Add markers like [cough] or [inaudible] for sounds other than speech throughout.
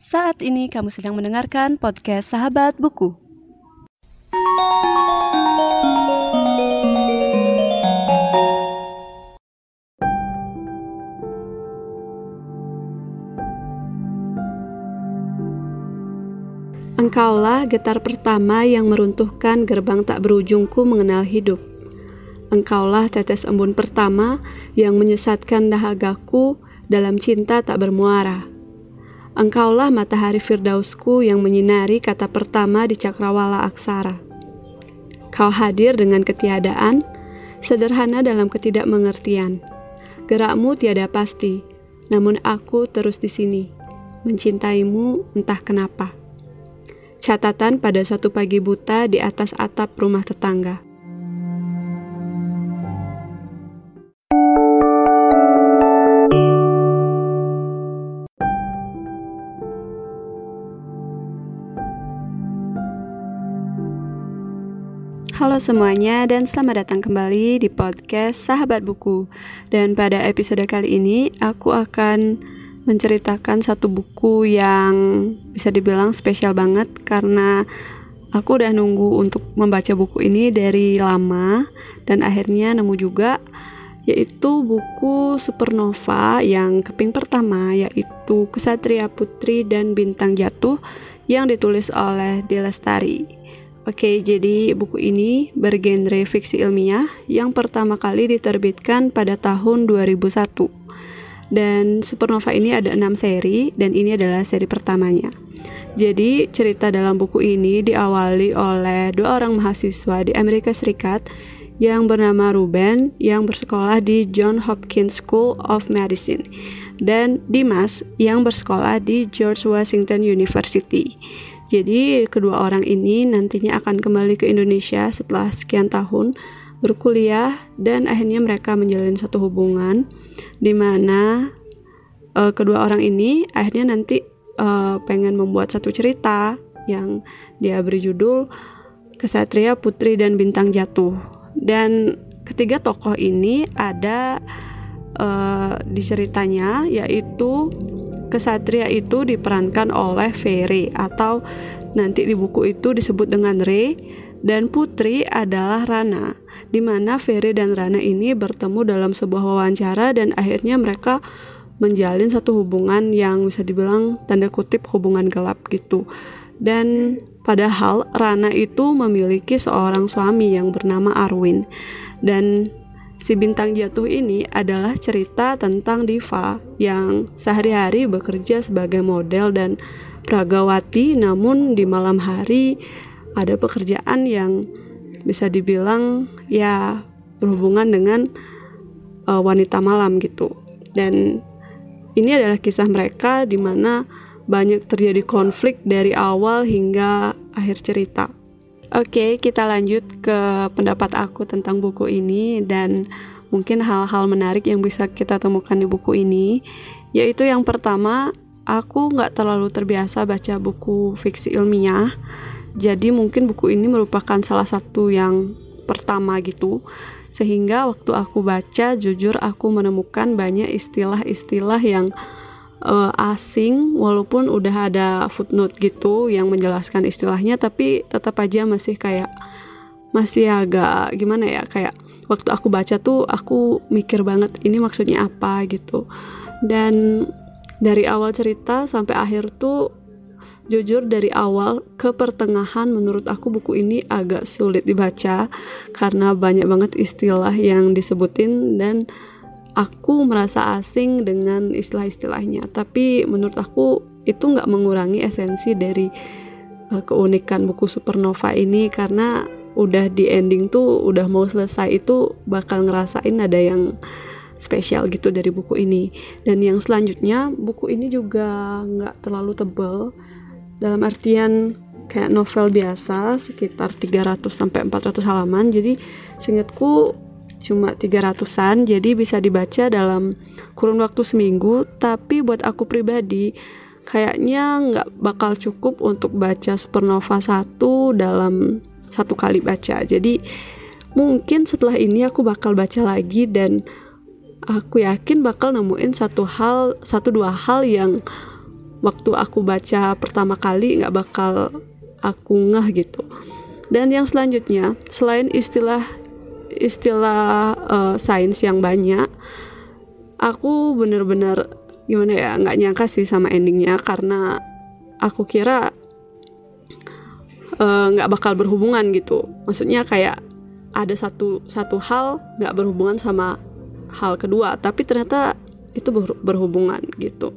Saat ini kamu sedang mendengarkan podcast Sahabat Buku. Engkaulah getar pertama yang meruntuhkan gerbang tak berujungku mengenal hidup. Engkaulah tetes embun pertama yang menyesatkan dahagaku dalam cinta tak bermuara. Engkaulah matahari firdausku yang menyinari kata pertama di cakrawala aksara. Kau hadir dengan ketiadaan, sederhana dalam ketidakmengertian. Gerakmu tiada pasti, namun aku terus di sini, mencintaimu entah kenapa. Catatan pada suatu pagi buta di atas atap rumah tetangga. Halo semuanya dan selamat datang kembali di podcast Sahabat Buku. Dan pada episode kali ini aku akan menceritakan satu buku yang bisa dibilang spesial banget karena aku udah nunggu untuk membaca buku ini dari lama dan akhirnya nemu juga yaitu buku Supernova yang keping pertama yaitu Kesatria Putri dan Bintang Jatuh yang ditulis oleh Delestari. Oke, jadi buku ini bergenre fiksi ilmiah yang pertama kali diterbitkan pada tahun 2001. Dan Supernova ini ada enam seri dan ini adalah seri pertamanya. Jadi cerita dalam buku ini diawali oleh dua orang mahasiswa di Amerika Serikat yang bernama Ruben yang bersekolah di John Hopkins School of Medicine dan Dimas yang bersekolah di George Washington University. Jadi kedua orang ini nantinya akan kembali ke Indonesia setelah sekian tahun berkuliah dan akhirnya mereka menjalin satu hubungan di mana uh, kedua orang ini akhirnya nanti uh, pengen membuat satu cerita yang dia beri judul Kesatria Putri dan Bintang Jatuh. Dan ketiga tokoh ini ada uh, di ceritanya yaitu kesatria itu diperankan oleh Fere atau nanti di buku itu disebut dengan Re dan putri adalah Rana di mana Ferry dan Rana ini bertemu dalam sebuah wawancara dan akhirnya mereka menjalin satu hubungan yang bisa dibilang tanda kutip hubungan gelap gitu. Dan padahal Rana itu memiliki seorang suami yang bernama Arwin. Dan si bintang jatuh ini adalah cerita tentang Diva yang sehari-hari bekerja sebagai model dan pragawati namun di malam hari ada pekerjaan yang bisa dibilang ya berhubungan dengan uh, wanita malam gitu dan ini adalah kisah mereka di mana banyak terjadi konflik dari awal hingga akhir cerita. Oke, kita lanjut ke pendapat aku tentang buku ini dan mungkin hal-hal menarik yang bisa kita temukan di buku ini, yaitu yang pertama, aku nggak terlalu terbiasa baca buku fiksi ilmiah jadi mungkin buku ini merupakan salah satu yang pertama gitu. Sehingga waktu aku baca jujur aku menemukan banyak istilah-istilah yang uh, asing walaupun udah ada footnote gitu yang menjelaskan istilahnya tapi tetap aja masih kayak masih agak gimana ya kayak waktu aku baca tuh aku mikir banget ini maksudnya apa gitu. Dan dari awal cerita sampai akhir tuh Jujur dari awal ke pertengahan menurut aku buku ini agak sulit dibaca karena banyak banget istilah yang disebutin dan aku merasa asing dengan istilah-istilahnya. Tapi menurut aku itu nggak mengurangi esensi dari uh, keunikan buku Supernova ini. Karena udah di ending tuh udah mau selesai itu bakal ngerasain ada yang spesial gitu dari buku ini. Dan yang selanjutnya buku ini juga nggak terlalu tebel. Dalam artian kayak novel biasa sekitar 300 sampai 400 halaman. Jadi seingatku cuma 300-an jadi bisa dibaca dalam kurun waktu seminggu. Tapi buat aku pribadi kayaknya nggak bakal cukup untuk baca Supernova 1 dalam satu kali baca. Jadi mungkin setelah ini aku bakal baca lagi dan aku yakin bakal nemuin satu hal satu dua hal yang waktu aku baca pertama kali nggak bakal aku ngeh gitu. Dan yang selanjutnya selain istilah istilah uh, sains yang banyak aku bener-bener gimana ya nggak nyangka sih sama endingnya karena aku kira eh, nggak uh, bakal berhubungan gitu. Maksudnya kayak ada satu satu hal nggak berhubungan sama hal kedua tapi ternyata itu berhubungan gitu.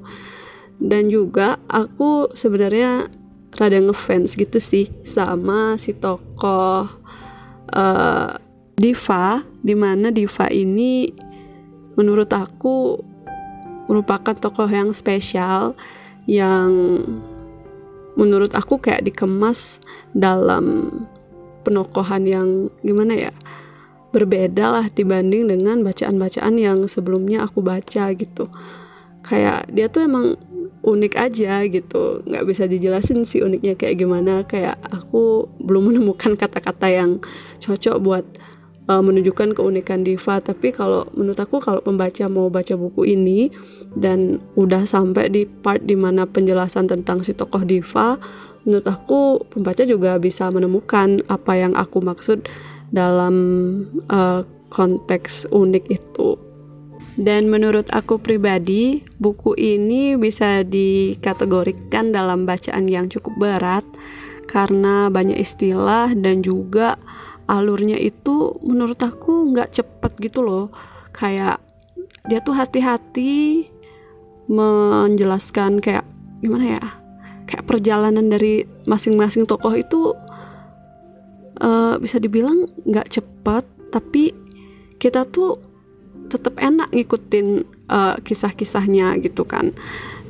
Dan juga aku sebenarnya rada ngefans gitu sih sama si tokoh uh, Diva di mana Diva ini menurut aku merupakan tokoh yang spesial yang menurut aku kayak dikemas dalam penokohan yang gimana ya berbeda lah dibanding dengan bacaan-bacaan yang sebelumnya aku baca gitu. Kayak dia tuh emang unik aja gitu nggak bisa dijelasin sih uniknya kayak gimana kayak aku belum [laughs] menemukan kata-kata yang cocok buat uh, menunjukkan keunikan Diva tapi kalau menurut aku kalau pembaca mau baca buku ini dan udah sampai di part di mana penjelasan tentang si tokoh Diva menurut aku pembaca juga bisa menemukan apa yang aku maksud dalam uh, konteks unik itu. Dan menurut aku pribadi, buku ini bisa dikategorikan dalam bacaan yang cukup berat karena banyak istilah dan juga alurnya itu menurut aku nggak cepet gitu loh. Kayak dia tuh hati-hati menjelaskan kayak gimana ya, kayak perjalanan dari masing-masing tokoh itu uh, bisa dibilang nggak cepat tapi kita tuh tetap enak ngikutin uh, kisah-kisahnya gitu kan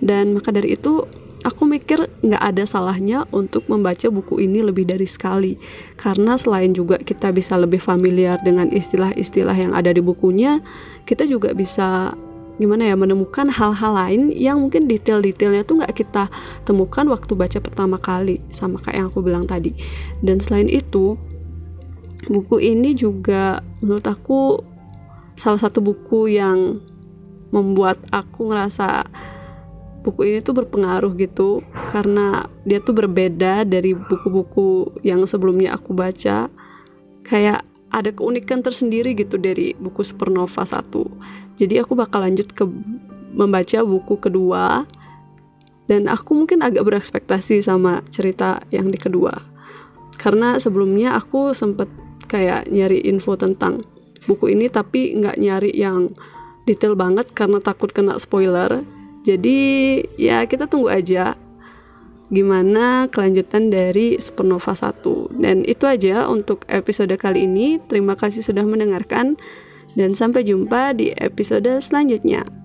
dan maka dari itu aku mikir nggak ada salahnya untuk membaca buku ini lebih dari sekali. Karena selain juga kita bisa lebih familiar dengan istilah-istilah yang ada di bukunya kita juga bisa gimana ya menemukan hal-hal lain yang mungkin detail-detailnya tuh nggak kita temukan waktu baca pertama kali sama kayak yang aku bilang tadi. Dan selain itu buku ini juga menurut aku salah satu buku yang membuat aku ngerasa buku ini tuh berpengaruh gitu karena dia tuh berbeda dari buku-buku yang sebelumnya aku baca. Kayak ada keunikan tersendiri gitu dari buku Supernova 1 jadi aku bakal lanjut ke membaca buku kedua dan aku mungkin agak berekspektasi sama cerita yang di kedua. Karena sebelumnya aku sempet kayak nyari info tentang buku ini tapi nggak nyari yang detail banget karena takut kena spoiler jadi ya kita tunggu aja gimana kelanjutan dari Supernova 1 dan itu aja untuk episode kali ini terima kasih sudah mendengarkan dan sampai jumpa di episode selanjutnya.